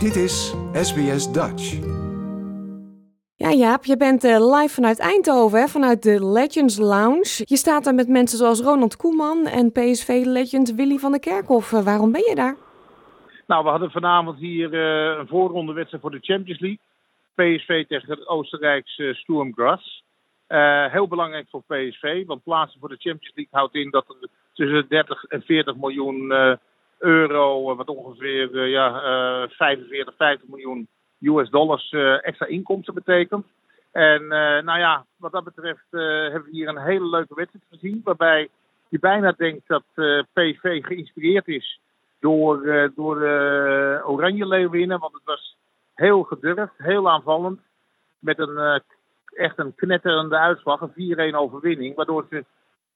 Dit is SBS Dutch. Ja, Jaap, je bent eh, live vanuit Eindhoven, hè, vanuit de Legends Lounge. Je staat daar met mensen zoals Ronald Koeman en PSV-legend Willy van der Kerkhoff. Eh, waarom ben je daar? Nou, we hadden vanavond hier uh, een voorrondewedstrijd voor de Champions League. PSV tegen het Oostenrijkse Sturm Graz. heel belangrijk voor PSV, want plaatsen voor de Champions League houdt in dat er tussen 30 en 40 miljoen euro, wat ongeveer ja, 45, 50 miljoen US dollars extra inkomsten betekent. En nou ja, wat dat betreft hebben we hier een hele leuke wedstrijd gezien. Waarbij je bijna denkt dat PSV geïnspireerd is door, door Oranje Leeuwinnen. Want het was heel gedurfd, heel aanvallend. Met een echt een knetterende uitslag, een 4-1 overwinning. Waardoor ze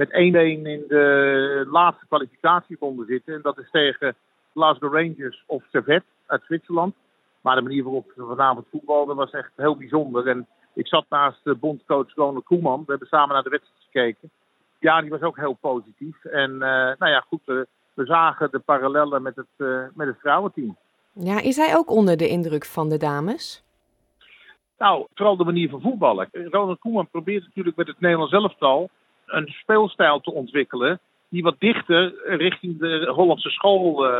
met 1-1 in de laatste kwalificatie konden zitten. En dat is tegen Glasgow Rangers of Servet uit Zwitserland. Maar de manier waarop ze vanavond voetbalden was echt heel bijzonder. En ik zat naast de bondcoach Ronald Koeman. We hebben samen naar de wedstrijd gekeken. Ja, die was ook heel positief. En uh, nou ja, goed, uh, we zagen de parallellen met het, uh, met het vrouwenteam. Ja, is hij ook onder de indruk van de dames? Nou, vooral de manier van voetballen. Ronald Koeman probeert natuurlijk met het Nederlands elftal een speelstijl te ontwikkelen die wat dichter richting de Hollandse school uh,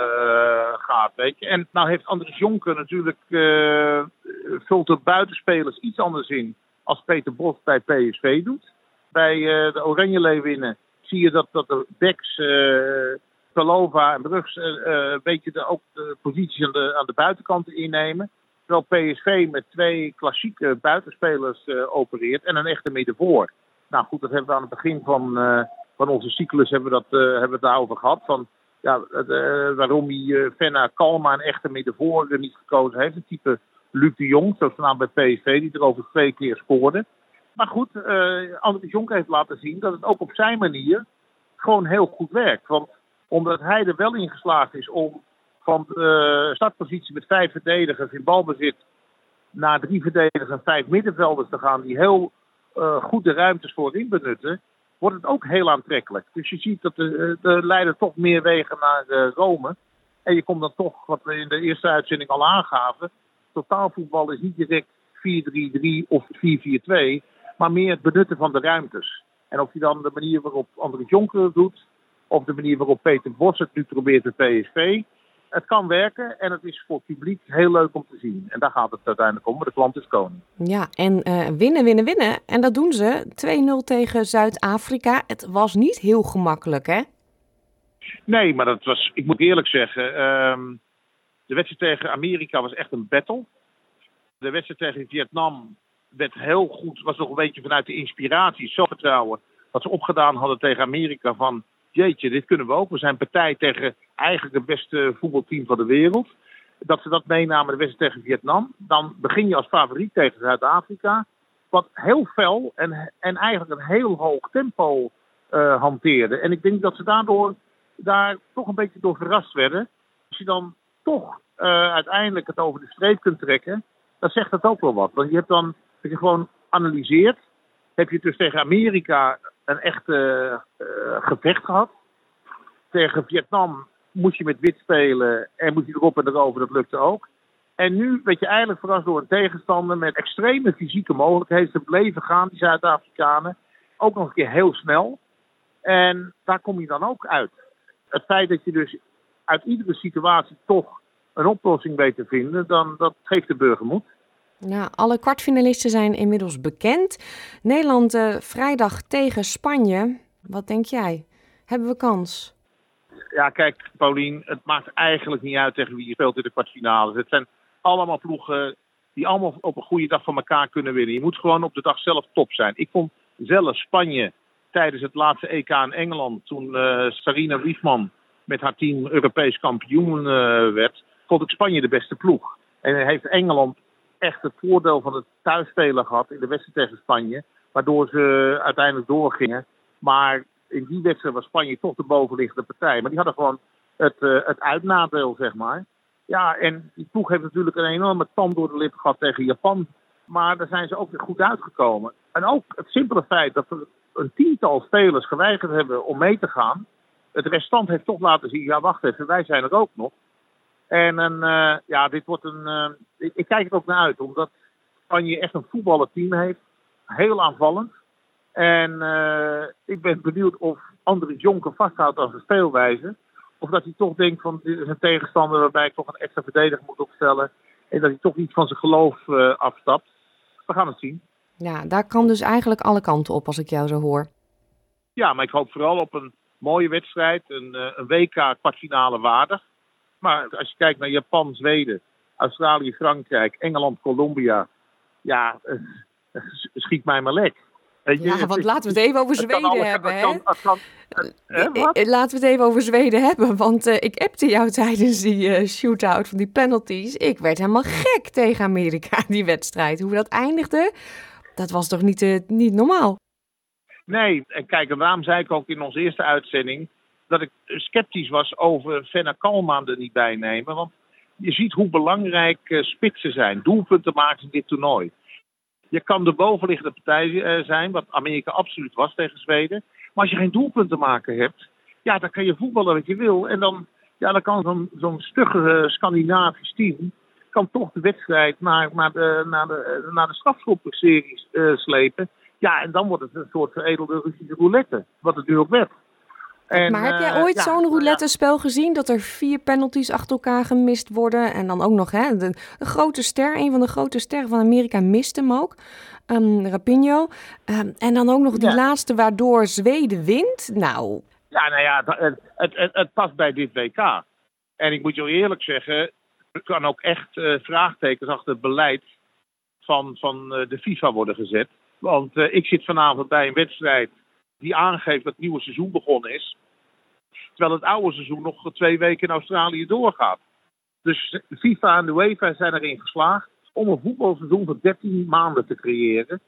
gaat. Weet je. En nou heeft Andries Jonker natuurlijk uh, vult de buitenspelers iets anders in als Peter Bos bij PSV doet. Bij uh, de Oranje Leeuwinnen zie je dat, dat de backs, uh, Palova en Brugs, een beetje de, ook de posities aan de, aan de buitenkanten innemen. Terwijl PSV met twee klassieke buitenspelers opereert en een echte middenvoor. Nou goed, dat hebben we aan het begin van van onze cyclus hebben we, dat, uh, hebben we het daarover gehad. Van, ja, uh, waarom hij Fenna Kalma een echte middenvoor niet gekozen heeft. Een type Luc de Jong, zoals naam bij PSV, die er over twee keer scoorde. Maar goed, uh, André Jonk heeft laten zien dat het ook op zijn manier gewoon heel goed werkt. Want omdat hij er wel in geslaagd is om van de startpositie met vijf verdedigers in balbezit naar drie verdedigers en vijf middenvelders te gaan die heel uh, goed de ruimtes voorin benutten, wordt het ook heel aantrekkelijk. Dus je ziet dat de, de leiden toch meer wegen naar uh, Rome. En je komt dan toch, wat we in de eerste uitzending al aangaven, totaalvoetbal is niet direct 4-3-3 of 4-4-2, maar meer het benutten van de ruimtes. En of je dan de manier waarop André Jonker doet, of de manier waarop Peter Bos het nu probeert de PSV, het kan werken en het is voor het publiek heel leuk om te zien. En daar gaat het uiteindelijk om, maar de klant is koning. Ja, en uh, winnen, winnen, winnen. En dat doen ze. 2-0 tegen Zuid-Afrika. Het was niet heel gemakkelijk, hè? Nee, maar dat was, ik moet eerlijk zeggen, um, de wedstrijd tegen Amerika was echt een battle. De wedstrijd tegen Vietnam werd heel goed, was nog een beetje vanuit de inspiratie, zelfvertrouwen. Wat ze opgedaan hadden tegen Amerika van jeetje, dit kunnen we ook. We zijn partij tegen eigenlijk het beste voetbalteam van de wereld. Dat ze dat meenamen de wedstrijd tegen Vietnam. Dan begin je als favoriet tegen Zuid-Afrika. Wat heel fel en, en eigenlijk een heel hoog tempo uh, hanteerde. En ik denk dat ze daardoor daar toch een beetje door verrast werden. Als je dan toch uh, uiteindelijk het over de streep kunt trekken, dan zegt dat ook wel wat. Want je hebt dan, dat je gewoon analyseert, heb je dus tegen Amerika een echte uh, gevecht gehad. Tegen Vietnam moest je met wit spelen en moest je erop en erover, dat lukte ook. En nu werd je eigenlijk verrast door een tegenstander met extreme fysieke mogelijkheden. Ze bleven gaan, die Zuid-Afrikanen. Ook nog een keer heel snel. En daar kom je dan ook uit. Het feit dat je dus uit iedere situatie toch een oplossing weet te vinden, dan dat geeft de burger moed. Nou, alle kwartfinalisten zijn inmiddels bekend. Nederland uh, vrijdag tegen Spanje. Wat denk jij? Hebben we kans? Ja, kijk, Paulien, het maakt eigenlijk niet uit tegen wie je speelt in de kwartfinales. Het zijn allemaal ploegen die allemaal op een goede dag van elkaar kunnen winnen. Je moet gewoon op de dag zelf top zijn. Ik vond zelf Spanje tijdens het laatste EK in Engeland, toen uh, Sarina Wiefman met haar team Europees kampioen uh, werd, vond ik Spanje de beste ploeg. En heeft Engeland echt het voordeel van het thuisspelen gehad in de wedstrijd tegen Spanje. Waardoor ze uiteindelijk doorgingen. Maar in die wedstrijd was Spanje toch de bovenliggende partij. Maar die hadden gewoon het, uh, het uitnadeel, zeg maar. Ja, en die ploeg heeft natuurlijk een enorme tand door de lip gehad tegen Japan. Maar daar zijn ze ook weer goed uitgekomen. En ook het simpele feit dat er een tiental spelers geweigerd hebben om mee te gaan. Het restant heeft toch laten zien, ja wacht even, wij zijn er ook nog. En een, uh, ja, dit wordt een. Uh, ik, ik, kijk er ook naar uit, omdat Spanje echt een voetballerteam heeft. Heel aanvallend. En uh, ik ben benieuwd of André Jonker vasthoudt aan zijn speelwijze. Of dat hij toch denkt van dit is een tegenstander waarbij ik toch een extra verdediger moet opstellen. En dat hij toch iets van zijn geloof afstapt. We gaan het zien. Ja, daar kan dus eigenlijk alle kanten op als ik jou zo hoor. Ja, maar ik hoop vooral op een mooie wedstrijd. Een, een WK kwartfinale waardig. Maar als je kijkt naar Japan, Zweden, Australië, Frankrijk, Engeland, Colombia. Ja, schiet mij maar lek. Ja, want laten we het even over Zweden hebben. Hè? Laten we het even over Zweden hebben. Want uh, ik appte jou tijdens die uh, shootout van die penalties. Ik werd helemaal gek tegen Amerika, die wedstrijd. Hoe dat eindigde, dat was toch niet, uh, niet normaal? Nee, en kijk, en daarom zei ik ook in onze eerste uitzending dat ik sceptisch was over Fenna Kalman er niet bij nemen. Want je ziet hoe belangrijk uh, spitsen zijn, doelpunten maken in dit toernooi. Je kan de bovenliggende partij uh, zijn, wat Amerika absoluut was tegen Zweden. Maar als je geen doelpunten maken hebt, ja, dan kan je voetballen wat je wil. En dan, ja, dan kan zo'n zo'n stugge Scandinavisch team kan toch de wedstrijd naar, naar de, naar de, naar de slepen. Ja, en dan wordt het een soort veredelde Russische roulette, wat het nu ook werd. En, maar heb jij ooit uh, zo'n roulette-spel gezien dat er vier penalties achter elkaar gemist worden? En dan ook nog, hè, de, de grote ster, een van de grote sterren van Amerika, mist hem ook. Um, Rapinho. Um, en dan ook nog die ja. laatste waardoor Zweden wint. Nou. Ja, nou ja, het, het, het, het, past bij dit WK. En ik moet je eerlijk zeggen, er kan ook echt uh, vraagtekens achter het beleid van, van uh, de FIFA worden gezet. Want ik zit vanavond bij een wedstrijd die aangeeft dat het nieuwe seizoen begonnen is. Terwijl het oude seizoen nog twee weken in Australië doorgaat. Dus FIFA en de UEFA zijn erin geslaagd om een voetbalseizoen van 13 maanden te creëren.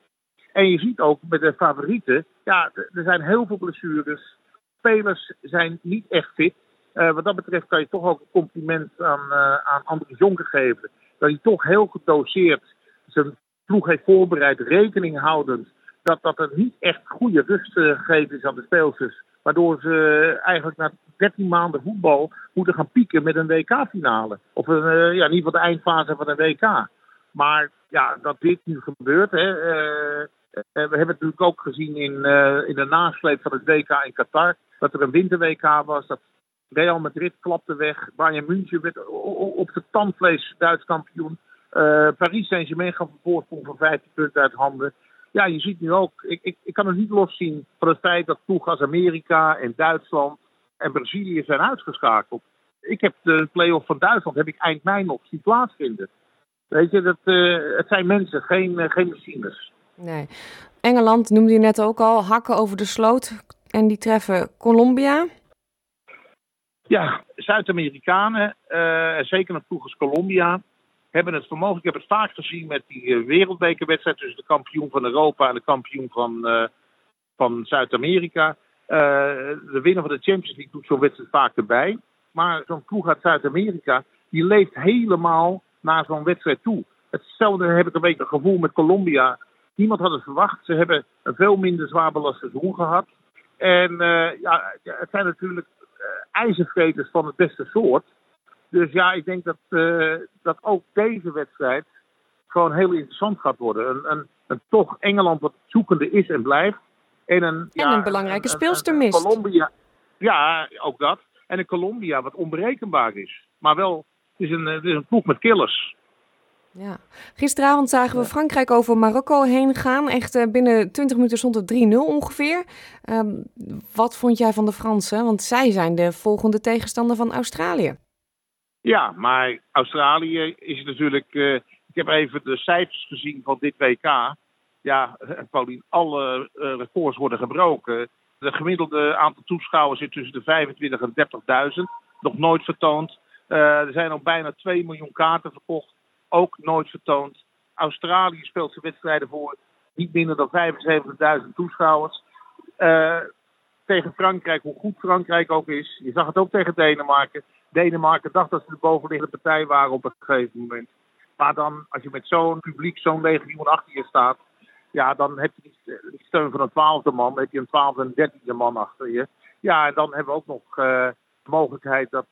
En je ziet ook met de favorieten, ja, er zijn heel veel blessures. Spelers zijn niet echt fit. Uh, wat dat betreft kan je toch ook een compliment aan, uh, aan André Jonker geven. Dat hij toch heel gedoseerd zijn ploeg heeft voorbereid, rekening houdend dat, dat er niet echt goede rust uh, gegeven is aan de speelsters. Waardoor ze eigenlijk na 13 maanden voetbal moeten gaan pieken met een WK-finale. Of een, uh, ja, in ieder geval de eindfase van een WK. Maar ja, dat dit nu gebeurt. Hè, we hebben het natuurlijk ook gezien in, in de nasleep van het WK in Qatar. Dat er een winter-WK was. Dat Real Madrid klapte weg. Bayern München werd op de tandvlees Duits kampioen. Paris Saint-Germain gaf een voorsprong van 15 punten uit handen ja, je ziet nu ook, ik, ik, ik kan het niet loszien van het feit dat ploegen als Amerika en Duitsland en Brazilië zijn uitgeschakeld. Ik heb de play-off van Duitsland heb ik eind mei nog zien plaatsvinden. Weet je, dat, uh, het zijn mensen, geen, uh, geen machines. Nee. Engeland noemde je net ook al, hakken over de sloot. En die treffen Colombia. Ja, Zuid-Amerikanen, uh, zeker een ploeg als Colombia hebben het vermogen. Ik heb het vaak gezien met die uh, wereldbekerwedstrijd tussen de kampioen van Europa en de kampioen van, uh, van Zuid-Amerika. Uh, de winnaar van de Champions League doet zo'n wedstrijd vaak erbij. Maar zo'n ploeg uit Zuid-Amerika, die leeft helemaal naar zo'n wedstrijd toe. Hetzelfde heb ik een beetje het gevoel met Colombia. Niemand had het verwacht. Ze hebben een veel minder zwaar belast seizoen gehad. En ja, het zijn natuurlijk ijzervreters van het beste soort. Dus ja, ik denk dat, uh, dat ook deze wedstrijd gewoon heel interessant gaat worden. Een, een, een toch Engeland wat zoekende is en blijft. En een, en ja, een belangrijke een, speelster mist. Colombia, ja, ook dat. En een Colombia wat onberekenbaar is. Maar wel, het is een, het is een ploeg met killers. Ja. Gisteravond zagen we Frankrijk over Marokko heen gaan. Echt uh, binnen 20 minuten stond het 3-0 ongeveer. Um, wat vond jij van de Fransen? Want zij zijn de volgende tegenstander van Australië. Ja, maar Australië is natuurlijk. Uh, ik heb even de cijfers gezien van dit WK. Ja, Paulien, alle uh, records worden gebroken. De gemiddelde aantal toeschouwers zit tussen de 25 en 30.000. Nog nooit vertoond. Er zijn al bijna 2 miljoen kaarten verkocht. Ook nooit vertoond. Australië speelt zijn wedstrijden voor niet minder dan 75.000 toeschouwers. tegen Frankrijk, hoe goed Frankrijk ook is. Je zag het ook tegen Denemarken. Denemarken dacht dat ze de bovenliggende partij waren op een gegeven moment. Maar dan, als je met zo'n publiek, zo'n legioen achter je staat, ja, dan heb je die steun van een twaalfde man, heb je een twaalfde en dertiende man achter je. Ja, en dan hebben we ook nog uh, de mogelijkheid dat,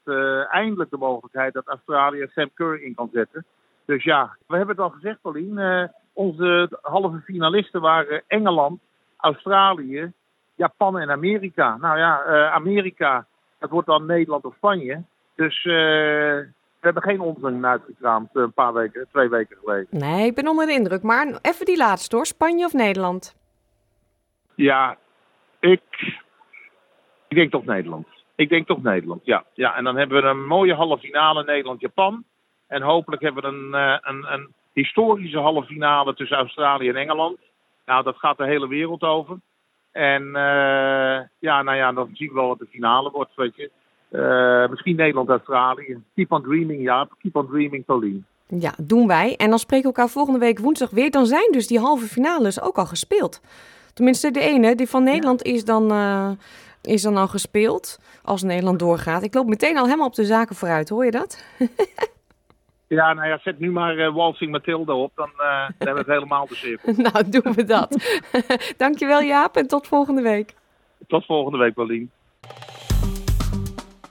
eindelijk de mogelijkheid dat Australië Sam Curry in kan zetten. Dus ja, we hebben het al gezegd, Paulien. onze halve finalisten waren Engeland, Australië, Japan en Amerika. Nou ja, Amerika, dat wordt dan Nederland of Spanje. Dus we hebben geen onzin uitgekraamd eh, een paar weken, twee weken geleden. Nee, ik ben onder de indruk. Maar even die laatste hoor, Spanje of Nederland? Ja, ik, ik denk toch Nederland. Ik denk toch Nederland, ja. ja. En dan hebben we een mooie halve finale Nederland-Japan. En hopelijk hebben we een, eh, een, een historische halve finale tussen Australië en Engeland. Nou, dat gaat de hele wereld over. En uh, ja, nou ja, dan zien we wel wat de finale wordt, weet je. Uh, misschien Nederland-Australië. Keep on dreaming, ja. Keep on dreaming, Pauline. Ja, doen wij. En dan spreken we elkaar volgende week woensdag weer. Dan zijn dus die halve finales ook al gespeeld. Tenminste, de ene, die van Nederland, is, dan, uh, is dan al gespeeld. Als Nederland doorgaat. Ik loop meteen al helemaal op de zaken vooruit, hoor je dat? Ja, nou ja, zet nu maar uh, Walsing Matilda op, dan, uh, dan hebben we het helemaal de cirkel. nou, doen we dat. Dankjewel Jaap en tot volgende week. Tot volgende week, Paulien.